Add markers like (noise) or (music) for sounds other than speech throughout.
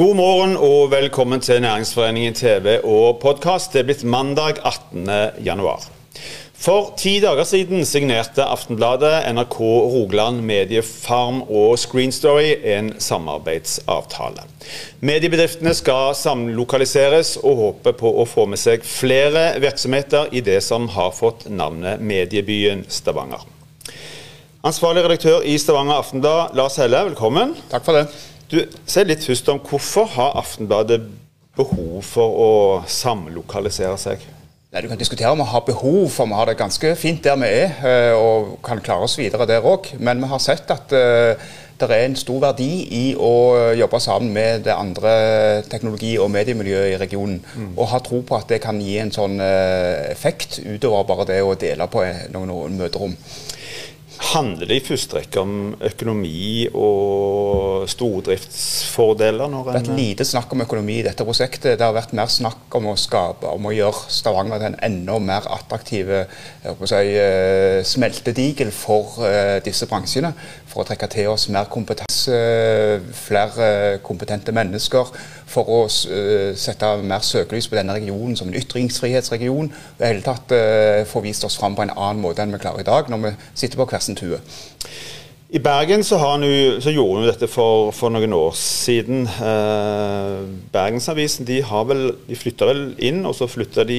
God morgen og velkommen til Næringsforeningen TV og podkast. Det er blitt mandag 18. januar. For ti dager siden signerte Aftenbladet, NRK Rogaland, Mediefarm og Screen Story en samarbeidsavtale. Mediebedriftene skal samlokaliseres og håper på å få med seg flere virksomheter i det som har fått navnet mediebyen Stavanger. Ansvarlig redaktør i Stavanger Aftenblad, Lars Helle, velkommen. Takk for det. Du, Si litt først om hvorfor har Aftenbladet behov for å samlokalisere seg? Nei, Du kan diskutere om vi har behov, for vi har det ganske fint der vi er, eh, og kan klare oss videre der òg. Men vi har sett at uh, det er en stor verdi i å jobbe sammen med det andre teknologi- og mediemiljøet i regionen. Mm. Og ha tro på at det kan gi en sånn uh, effekt utover bare det å dele på noen møterom. Handler det i første rekke om økonomi og stordriftsfordeler? det har vært lite snakk om økonomi i dette prosjektet. Det har vært mer snakk om å skape, om å gjøre Stavanger til en enda mer attraktiv si, eh, smeltedigel for uh, disse bransjene. For å trekke til oss mer kompetanse, flere kompetente mennesker. For å sette mer søkelys på denne regionen som en ytringsfrihetsregion. Og i hele tatt få vist oss fram på en annen måte enn vi klarer i dag, når vi sitter på hver tue. I Bergen så, nu, så gjorde vi dette for, for, noen år siden. Eh, Bergensavisen de, de flytta vel inn, og så flytta de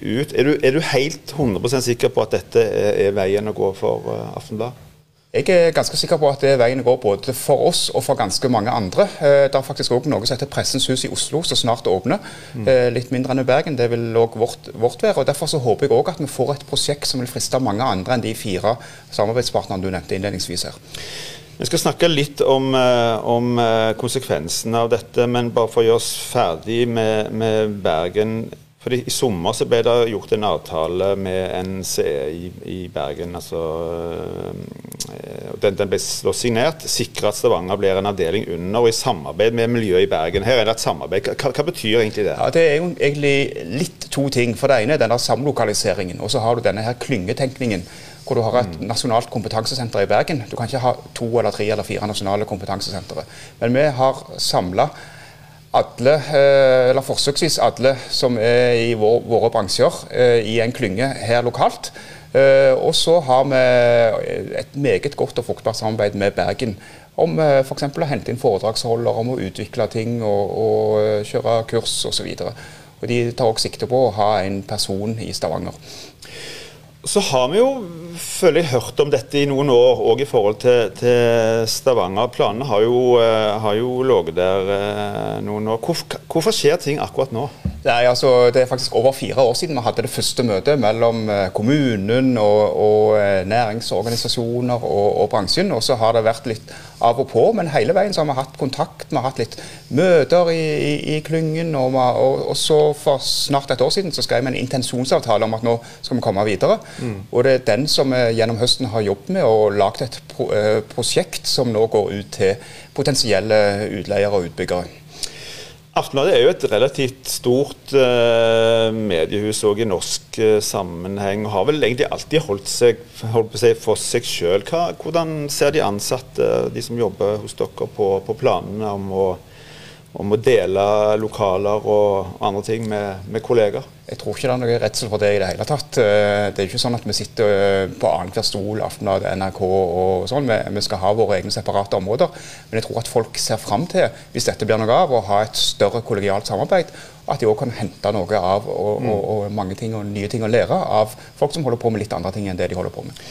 ut. Er du, er du helt 100% sikker på at dette er, er veien å gå for uh, Aftenblad? Jeg er ganske sikker på at det er veien å gå både for oss og for ganske mange andre. Eh, det er faktisk òg noe som heter Pressens hus i Oslo, som snart åpner. Mm. Litt mindre enn i Bergen. Det vil òg vårt, vårt, være. og Derfor så håper jeg òg at vi får et prosjekt som vil friste mange andre enn de fire samarbeidspartnerne du nevnte innledningsvis her. Vi skal snakke litt om, om konsekvensene av dette, men bare for å gjøre oss ferdig med, med Bergen. Fordi I sommer så ble det gjort en avtale med NCE i, i Bergen. altså Den, den ble signert. Sikre at Stavanger blir en avdeling under og i samarbeid med miljøet i Bergen. Her er det et samarbeid. Hva, hva betyr egentlig det? Ja, Det er jo egentlig litt to ting. For Det ene er denne samlokaliseringen. Og så har du denne her klyngetenkningen hvor du har et mm. nasjonalt kompetansesenter i Bergen. Du kan ikke ha to eller tre eller fire nasjonale kompetansesentre. Men vi har samla alle, eh, eller forsøksvis alle som er i vår, våre bransjer, eh, i en klynge her lokalt. Eh, og så har vi et meget godt og fruktbart samarbeid med Bergen om f.eks. å hente inn foredragsholder, om å utvikle ting og, og kjøre kurs osv. Og de tar også sikte på å ha en person i Stavanger. Så har vi jo føler jeg hørt om dette i noen år, òg i forhold til, til, Stavanger. Planene har jo, uh, har jo ligget der uh, noen år. Hvorfor, hvorfor, skjer ting akkurat nå? Nei, altså, det er faktisk over fire år siden vi hadde det første møtet mellom uh, kommunen og, og næringsorganisasjoner og, og, bransjen. Og så har det vært litt av og på, men hele veien så har vi hatt kontakt. Vi har hatt litt møter i, i, i klyngen. Og, og, og, så for snart et år siden så skrev vi en intensjonsavtale om at nå skal vi komme videre. Mm. Og det er den som vi gjennom høsten har jobbet med og lagd et eh, prosjekt som nå går ut til potensielle utleiere og utbyggere. Aftenbladet er jo et relativt stort uh, mediehus i norsk sammenheng. og Har vel egentlig alltid holdt seg holdt seg for seg sjøl. Hvordan ser de ansatte, de som jobber hos dere, på, på planene om å om å dele lokaler og andre ting med, med, kollegaer? Jeg tror ikke det er noe redsel for det i det hele tatt. Eh, det er ikke sånn at vi sitter eh, på annenhver stol, Aftenbladet, NRK og sånn. Vi, skal ha våre egne separate områder. Men jeg tror at folk ser fram til, hvis dette blir noe av, å ha et større kollegialt samarbeid. At de òg kan hente noe av og, mm. og, og, mange ting og nye ting å lære av folk som holder på med litt andre ting enn det de holder på med.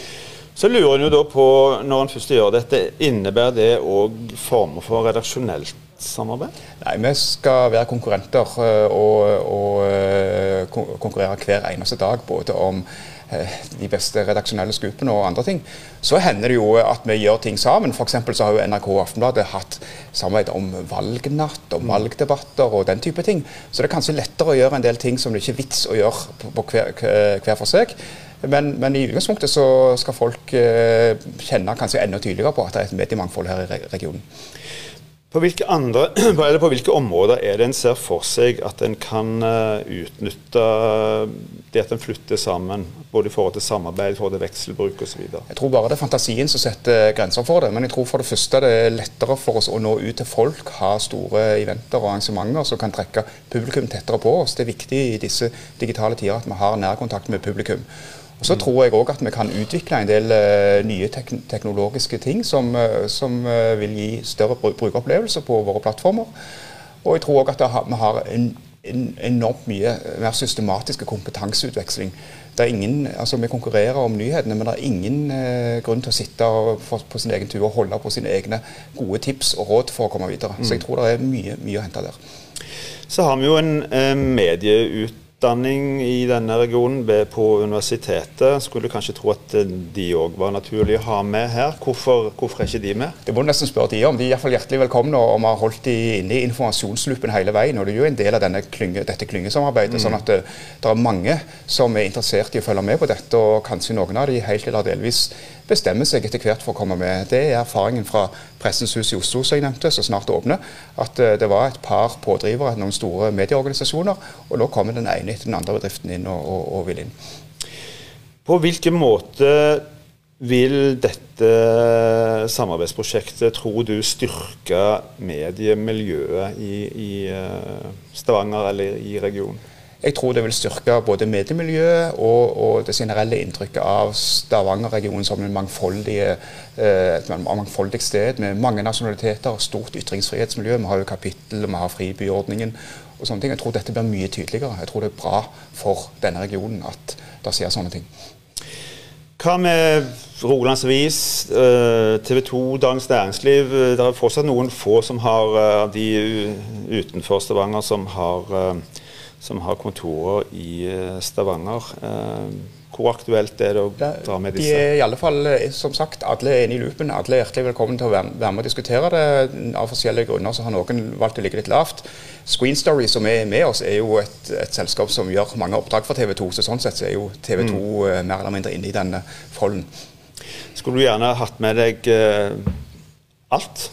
Så lurer en jo da på, når en først gjør dette, innebærer det òg former for redaksjonelt samarbeid? Nei, vi skal være konkurrenter eh, og, og eh, konkurrere hver eneste dag. Både om eh, de beste redaksjonelle skupene og andre ting. Så hender det jo at vi gjør ting sammen. F.eks. så har jo NRK og Aftenbladet hatt samarbeid om valgnatt og mm. valgdebatter og den type ting. Så det er kanskje lettere å gjøre en del ting som det ikke er vits å gjøre på, på hver, hver, for seg. Men, men, i utgangspunktet så skal folk kjenne kanskje enda tydeligere på at det er et mediemangfold her i regionen. På hvilke, andre, (clears throat) på hvilke områder er det en ser for seg at en kan eh, utnytte det at en flytter sammen, både i forhold til samarbeid, i forhold til vekselbruk osv.? Jeg tror bare det er fantasien som setter grenser for det. Men jeg tror for det første det er lettere for oss å nå ut til folk, ha store eventer og arrangementer som kan trekke publikum tettere på oss. Det er viktig i disse digitale tider at vi har nærkontakt med publikum. Så tror jeg òg at vi kan utvikle en del uh, nye tek teknologiske ting som, uh, som uh, vil gi større brukeropplevelser på våre plattformer. Og jeg tror òg at har, vi har en, en, enormt mye mer systematisk kompetanseutveksling. Er ingen, altså Vi konkurrerer om nyhetene, men det er ingen grunn til å sitte på, på sin egen tur og holde på sine egne gode tips og råd for å komme videre. Mm. Så jeg tror det er mye, mye å hente der. Så har vi jo en medieut utdanning i denne regionen på universitetet. Skulle kanskje tro at de òg var naturlig å ha med her. Hvorfor, hvorfor, er ikke de med? Det må du nesten spørre de om. De er iallfall hjertelig velkomne, og vi har holdt de inne i informasjonsloopen hele veien. og Det er jo en del av klynge, dette klyngesamarbeidet. Mm. sånn at det, det, er mange som er interessert i å følge med på dette, og kanskje noen av de helt eller delvis bestemmer seg etter hvert for å komme med. Det er erfaringen fra Pressens hus i Oslo som jeg nevnte, som snart åpner. At uh, det var et par pådrivere, noen store medieorganisasjoner, og nå kommer den ene etter den andre bedriften inn og, og, og vil inn. På hvilken måte vil dette samarbeidsprosjektet, tror du, styrke mediemiljøet i, i uh, Stavanger eller i regionen? Jeg tror det vil styrke både mediemiljøet og, og det generelle inntrykket av Stavanger-regionen som en mangfoldig, eh, et mangfoldig sted med mange nasjonaliteter, stort ytringsfrihetsmiljø. Vi har jo kapittel, vi har fribyordningen og sånne ting. Jeg tror dette blir mye tydeligere. Jeg tror det er bra for denne regionen at det skjer sånne ting. Hva med Rogalands Avis, eh, TV 2, Dagens Næringsliv? Det er fortsatt noen få som har, eh, de utenfor Stavanger som har som har kontorer i eh, Stavanger. Eh, hvor aktuelt er det å dra med disse? De er i alle fall, eh, som sagt, alle er inne i loopen. Alle er hjertelig velkommen til å være med og diskutere det. Av forskjellige grunner så har noen valgt å ligge litt lavt. Screen Story, som er med oss, er jo et, et selskap som gjør mange oppdrag for TV 2. Så sånn sett så er jo TV 2 mm. mer eller mindre inne i denne folden. Skulle du gjerne hatt med deg alt?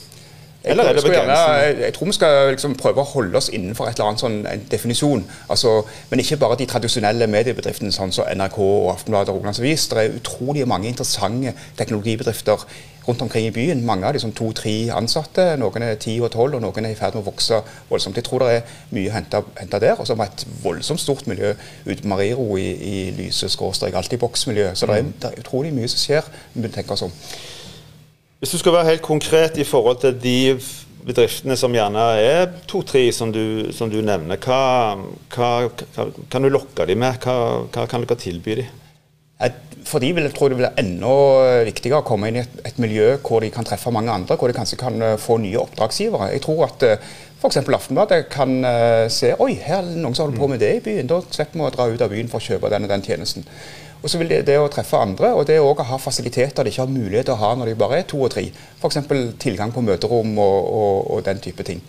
Eller er det begrensende? Jeg, tror vi skal liksom prøve å holde oss innenfor et eller annet sånn definisjon. Altså, men ikke bare de tradisjonelle mediebedriftene sånn som NRK og Aftenbladet og Rogalands. Det er utrolig mange interessante teknologibedrifter rundt omkring i byen. Mange av de som to-tre ansatte. Noen er ti og tolv, og noen er i ferd med å vokse voldsomt. Jeg tror det er mye å hente der. Og så har vi et voldsomt stort miljø ute på Mariro i, i lyse skråstrek, alltid boksmiljø. Så det er, mm. det er, utrolig mye som skjer. Vi tenker tenke oss om. Hvis du skal være helt konkret i forhold til de bedriftene som gjerne er to-tre, som, som, du nevner, hva, hva, hva, kan du lokke dem med? Hva, hva kan dere tilby dem? For de vil jeg tro det blir enda viktigere å komme inn i et, et, miljø hvor de kan treffe mange andre, hvor de kanskje kan eh, få nye oppdragsgivere. Jeg tror at eh, f.eks. Aftenbladet kan uh, se oi, her er det noen som holder på med det i byen. Da slipper vi å dra ut av byen for å kjøpe den og den tjenesten. Og så vil det, det, å treffe andre, og det å ha fasiliteter de ikke har mulighet til å ha når de bare er to og tre. F.eks. tilgang på møterom og, og, og, den type ting.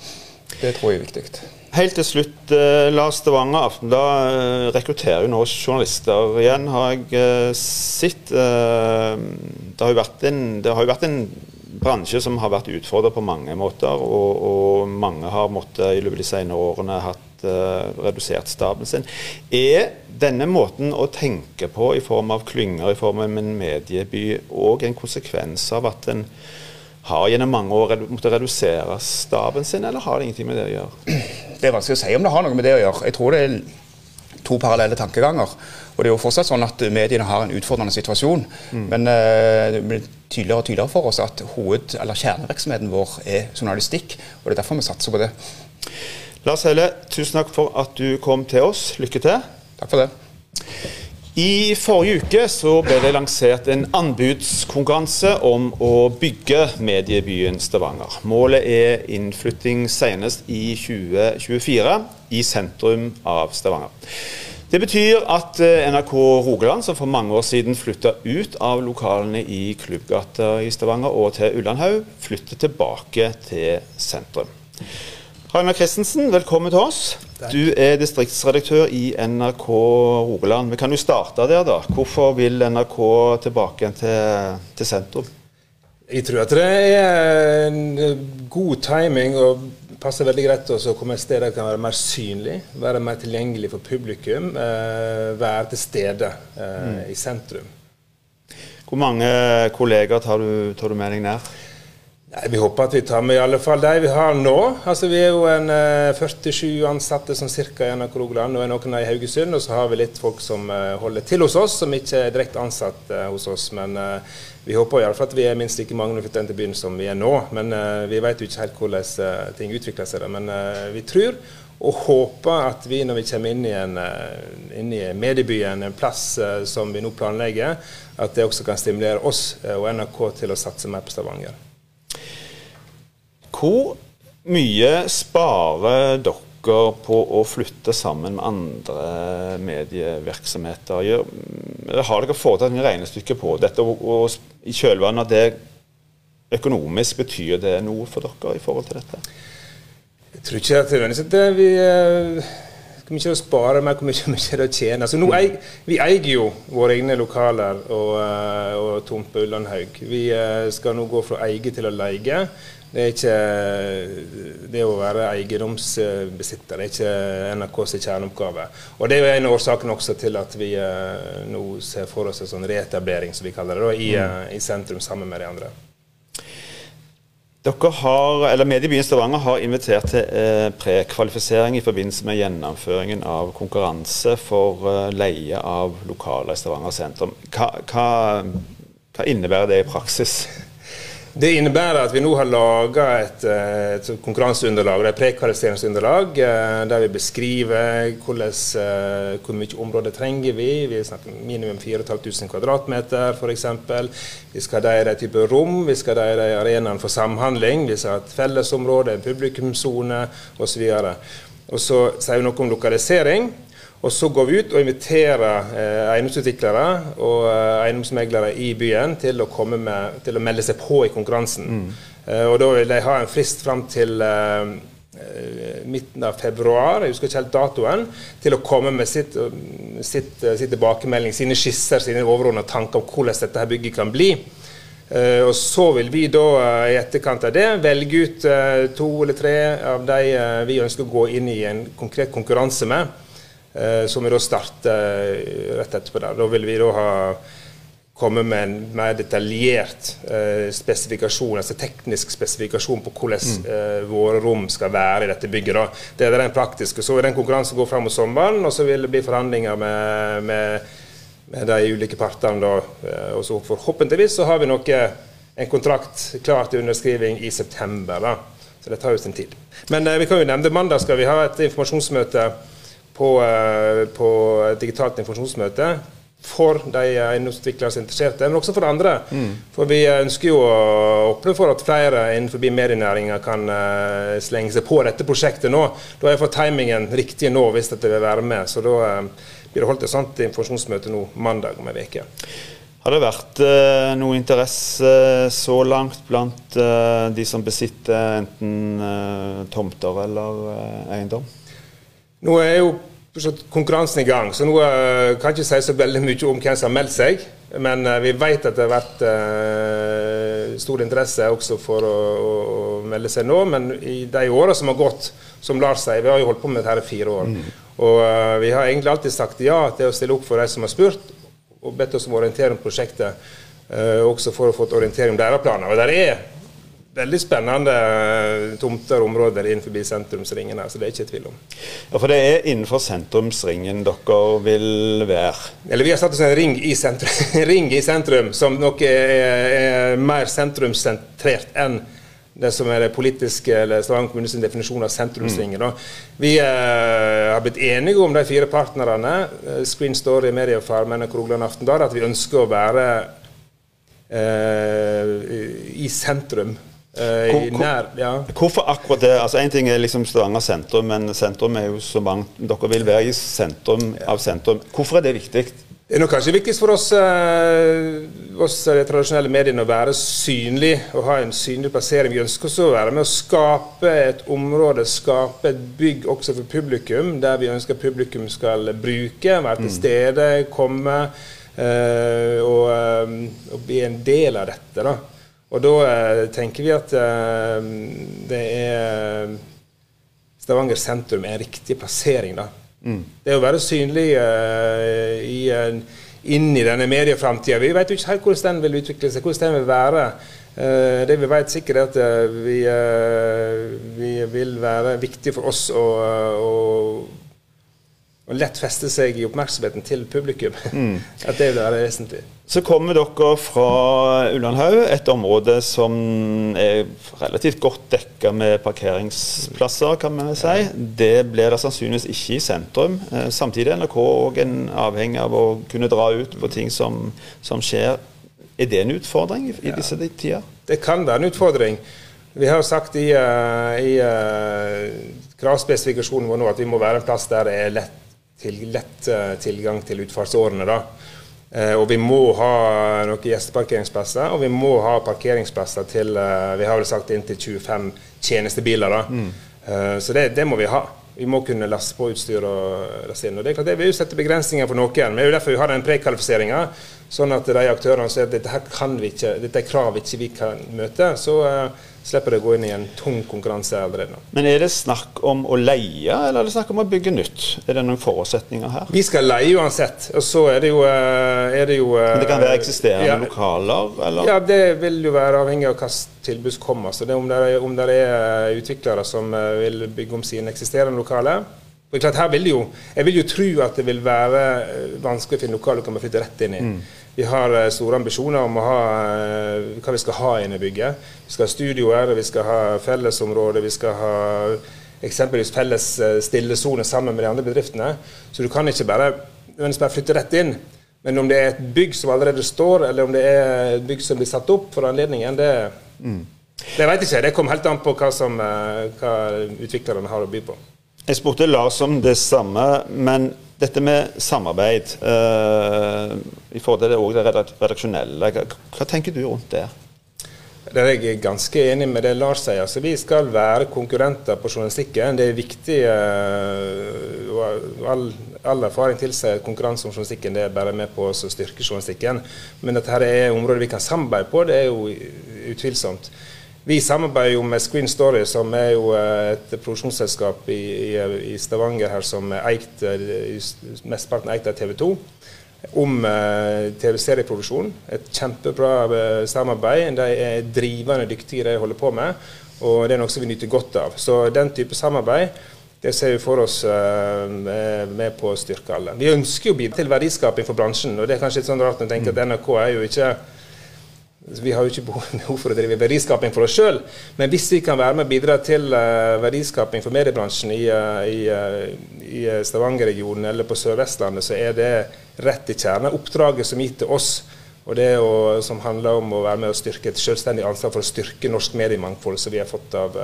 Det tror jeg er viktig. Helt til slutt, eh, Lars Stavanger Aftenblad eh, rekrutterer jo nå journalister igjen, har jeg eh, sett. Eh, det, har jo vært en, det har jo vært en bransje som har vært utfordra på mange måter, og, og mange har måttet i løpet av de senere årene hatt redusert staben sin. Er denne måten å tenke på i form av klynger, i form av en medieby, òg en konsekvens av at en har gjennom mange år måttet redusere staben sin, eller har det ingenting med det å gjøre? Det er vanskelig å si om det har noe med det å gjøre. Jeg tror det er to parallelle tankeganger. Og det er jo fortsatt sånn at mediene har en utfordrende situasjon. Mm. Men uh, det blir tydeligere og tydeligere for oss at hoved- eller kjernevirksomheten vår er journalistikk. Og det er derfor vi satser på det. Lars Hele, tusen takk for at du kom til oss. Lykke til. Takk for det. I forrige uke så ble det lansert en anbudskonkurranse om å bygge mediebyen Stavanger. Målet er innflytting senest i 2024 i sentrum av Stavanger. Det betyr at eh, NRK Rogaland, som for mange år siden flytta ut av lokalene i Klubbgata i Stavanger og til Ullandhaug, flytter tilbake til sentrum. Ragnar Christensen, velkommen til oss. Du er distriktsredaktør i NRK Rogaland. Vi kan jo starte der, da. Hvorfor vil NRK tilbake til, til sentrum? Jeg tror at det er en god timing og passer veldig greit å komme et sted der det kan være mer synlig, være mer tilgjengelig for publikum, eh, være til stede eh, mm. i sentrum. Hvor mange kolleger tar du, tar du med deg ned? Nei, Vi håper at vi tar med i alle fall de vi har nå. Altså Vi er jo en eh, 47 ansatte som cirka i NRK Rogaland. Nå er noen i Haugesund, og så har vi litt folk som eh, holder til hos oss, som ikke er direkte ansatt eh, hos oss. Men eh, vi håper i alle fall at vi er minst like mange når vi flytter til byen som vi er nå. Men eh, vi vet jo ikke helt hvordan eh, ting utvikler seg. Men vi tror og håper at vi når vi kommer inn i, en, inn i mediebyen, en plass som vi nå planlegger, at det også kan stimulere oss og NRK til å satse mer på Stavanger. Hvor mye sparer dere på å flytte sammen med andre medievirksomheter? Har dere foretatt en regnestykke på dette, og, i kjølvannet av det økonomisk, betyr det noe for dere i forhold til dette? Jeg tror ikke at det er vi eh, hvor mye å spare, men hvor mye, mye å tjene. Altså, eier, vi eier jo våre egne lokaler og, eh, og tomt på Ullandhaug. Vi eh, skal nå gå fra eie til å leie. Det er ikke det å være eiendomsbesitter. Det er ikke NRKs kjerneoppgave. Og Det er jo en av årsakene også til at vi eh, nå ser for oss en sånn reetablering, som vi kaller det, da, i, mm. Eh, i, sentrum sammen med de andre. Dere har, eller Mediebyen Stavanger har invitert til eh, prekvalifisering i forbindelse med gjennomføringen av konkurranse for eh, leie av lokaler i Stavanger sentrum. Hva, hva, hva innebærer det i praksis? Det innebærer at vi nå har laga et, eh, et konkurranseunderlag, et prekvalifiseringsunderlag, eh, der vi beskriver hvordan, eh, hvor mye område trenger vi. Vi snakker minimum 4500 kvadratmeter f.eks. Vi skal ha de type rom, vi skal ha de arenaene for samhandling. Vi skal ha et fellesområde, en publikumssone osv. Og så sier vi noe om lokalisering. Og så går vi ut og inviterer eh, eiendomsutviklere og eh, eiendomsmeglere i byen til å, med, til å, melde seg på i konkurransen. Mm. Eh, og da vil de ha en frist fram til eh, eh, midten av februar, jeg husker ikke helt datoen, til å komme med sitt, sitt, eh, sitt tilbakemelding, sine skisser, sine overordnede tanker om hvordan dette her bygget kan bli. Uh, og Så vil vi da uh, i etterkant av det velge ut uh, to eller tre av de vi ønsker å gå inn i en konkret konkurranse med. Eh, som vi da starter eh, rett etterpå. der. Da vil vi da ha komme med en mer detaljert eh, spesifikasjon, altså teknisk spesifikasjon på hvordan mm. eh, våre rom skal være i dette bygget. Da. Det er den praktiske. Så vil den konkurransen gå fram mot sommeren, og så vil det bli forhandlinger med, med, med de ulike partene. Da. Eh, og så forhåpentligvis så har vi noe, en kontrakt klar til underskriving i september. Da. Så det tar jo sin tid. Men eh, vi kan jo nevne mandag skal vi ha et informasjonsmøte på, eh, på digitalt informasjonsmøte for de eiendomsutviklere som er interesserte, men også for andre. Mm. For vi ønsker jo å åpne for at flere innenfor medienæringa kan uh, slenge seg på dette prosjektet nå. Da har jeg fått timingen riktig nå hvis dette vil være med. Så da uh, blir det holdt et sånt informasjonsmøte nå mandag om en uke. Har det vært eh, noe interesse så langt blant de som besitter enten tomter eller eiendom? Nå er jo konkurransen i gang, så nå uh, kan jeg ikke si så veldig mye om hvem som har meldt seg. Men uh, vi vet at det har vært uh, stor interesse også for å, melde seg nå. Men i de åra som har gått, som Lars sier, vi har jo holdt på med dette i fire år. Mm. Og vi har egentlig alltid sagt ja til å stille opp for de som har spurt, og bedt oss om å orientere om prosjektet. også for å få orientering om deres planer. Og der er veldig spennende eh, tomter og områder innenfor sentrumsringen her, så det er ikke tvil om. Ja, For det er innenfor sentrumsringen dere vil være? Eller vi har satt oss en ring i sentrum, (laughs) ring i sentrum som nok er, er mer sentrumssentrert enn det som er det politiske, eller Stavanger kommunes definisjon av sentrumsringen. Mm. Vi eh, har blitt enige om de fire partnerne, eh, Screen Story, Mediefarmen og Krogland Aftenblad, at vi ønsker å være eh, i sentrum Uh, hvor, nær, ja. Hvorfor akkurat det? Altså Én ting er liksom Stavanger sentrum, men sentrum er jo så mange Dere vil være i sentrum av sentrum. Hvorfor er det viktig? Det er nok kanskje viktigst for oss, uh, oss de tradisjonelle mediene å være synlig og ha en synlig plassering. Vi ønsker også å være med å skape et område, skape et bygg også for publikum, der vi ønsker publikum skal bruke, være til mm. stede, komme og, og, bli en del av dette. da. Og da eh, tenker vi at eh, det er Stavanger sentrum er en riktig plassering. da. Mm. Det å være synlig eh, i, inn i denne medieframtida Vi vet jo ikke helt hvordan den vil utvikle seg, hvordan den vil være. Eh, det vi vet sikkert er at eh, vi, eh, vi, vil være viktig for oss å, å og lett feste seg i oppmerksomheten til publikum. Mm. (laughs) At det vil være vesentlig. Så kommer dere fra Ullandhaug, et område som er relativt godt dekka med parkeringsplasser, kan vi si. Det blir det sannsynligvis ikke i sentrum. Eh, samtidig er NRK òg avhengig av å kunne dra ut på ting som, som skjer. Er det en utfordring i, i disse tider? Det kan være en utfordring. Vi har sagt i, uh, i uh, kravspesifikasjonen vår nå at vi må være en plass der det er lett til lett eh, tilgang til utfartsårene. da. Eh, og vi må ha noen gjesteparkeringsplasser, og vi må ha parkeringsplasser til eh, vi har vel sagt inntil 25 tjenestebiler. da. Mm. Så det, det, må vi ha. Vi må kunne laste på utstyr og laste inn. Og Det er klart det vil jo sette begrensninger for noen. Men det er jo derfor vi har den prekvalifiseringa. Sånn at de aktørene sier at dette her kan vi ikke, dette er krav ikke vi kan møte. Så slipper det å gå inn i en tung konkurranse allerede nå. Men er det snakk om å leie, eller er det snakk om å bygge nytt? Er det noen forutsetninger her? Vi skal leie uansett. Og så er det jo, eh, er det jo Men det kan være eksisterende ja, lokaler, eller? Ja, det vil jo være avhengig av hvilket tilbud som kommer. Så det om, det er, om det er utviklere som eh, vil bygge om sine eksisterende lokaler. Og klart, her vil jo, jeg vil jo tro at det vil være eh, vanskelig å finne lokaler du kan flytte rett inn i. Mm. Vi har eh, store ambisjoner om ha, eh, hva vi skal ha inne i bygget. Vi skal ha studioer, vi skal ha fellesområder, vi skal ha eksempelvis felles stillesone sammen med de andre bedriftene. Så du kan ikke bare, bare flytte rett inn. Men om det er et bygg som allerede står, eller om det er et bygg som blir satt opp for anledningen, det, mm. det vet jeg ikke. Det kommer helt an på hva, som, hva utviklerne har å by på. Jeg spurte Lars om det samme, men dette med samarbeid uh, i forhold til det, redaksjonelle, hva, tenker du rundt det? Der er ganske enig med det Lars sier. Altså, vi skal være konkurrenter på journalistikken. Det er viktig. Uh, all, all, erfaring tilsier at konkurranse om journalistikken det er bare med på å styrke journalistikken. Men at dette er områder vi kan samarbeide på, det er jo utvilsomt. Vi samarbeider jo med Screen Story, som er jo eh, et produksjonsselskap i, i, i Stavanger her som er eikt, eh, mesteparten eikt av TV 2, om uh, TV-serieproduksjon. Et kjempebra uh, samarbeid. De er drivende dyktige de holder på med, og det er noe som vi nyter godt av. Så den type samarbeid det ser vi for oss uh, med på å styrke alle. Vi ønsker jo å bidra til verdiskaping for bransjen, og det er kanskje litt sånn rart å tenke at NRK er jo ikke vi har jo ikke (laughs) behov for å drive verdiskaping for oss sjøl, men hvis vi kan være med og bidra til uh, verdiskaping for mediebransjen i, uh, i, uh, i Stavanger-regionen eller på Sør-Vestlandet, så er det rett i kjernen. Oppdraget som gitt til oss, og det å, som handler om å være med og styrke et selvstendig ansvar for å styrke norsk mediemangfold, som vi har fått av,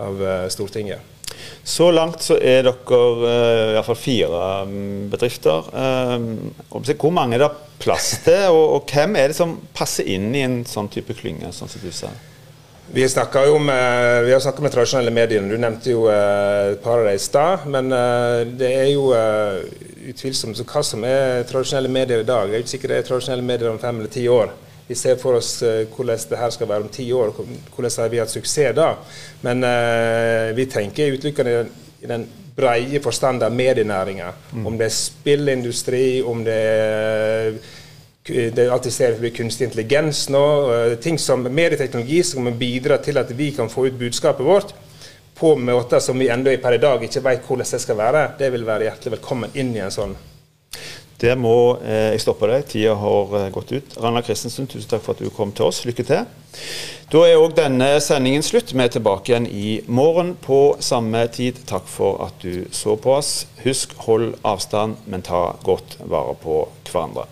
av Stortinget. Så langt så er dere uh, i hvert fall fire um, bedrifter. Um, hvor mange er det plass til, og, og, hvem er det som passer inn i en sånn type klynge? sånn som du sa? Vi, jo med, vi har snakka med tradisjonelle medier. Du nevnte jo uh, et par av dem i stad. Men det er jo utvilsomt utvilsomt hva som er tradisjonelle medier i dag. Jeg er ikke sikker det er tradisjonelle medier om fem eller ti år. Vi ser for oss uh, hvordan det her skal være om ti år, hvordan har vi hatt suksess da. Men uh, vi tenker utelukkende i, i den breie forstand av medienæringa. Mm. Om det er spillindustri, om det er det er alltid ser vi kunstig intelligens nå. Ting som medieteknologi som kan bidra til at vi kan få ut budskapet vårt på måter som vi ennå per i dag ikke vet hvordan det skal være. Det vil være hjertelig velkommen inn i en sånn der må eh, jeg stoppe deg. Tida har eh, gått ut. Ragnar Christensen, tusen takk for at du kom til oss. Lykke til. Da er òg denne sendingen slutt. Vi er tilbake igjen i morgen på samme tid. Takk for at du så på oss. Husk, hold avstand, men ta godt vare på hverandre.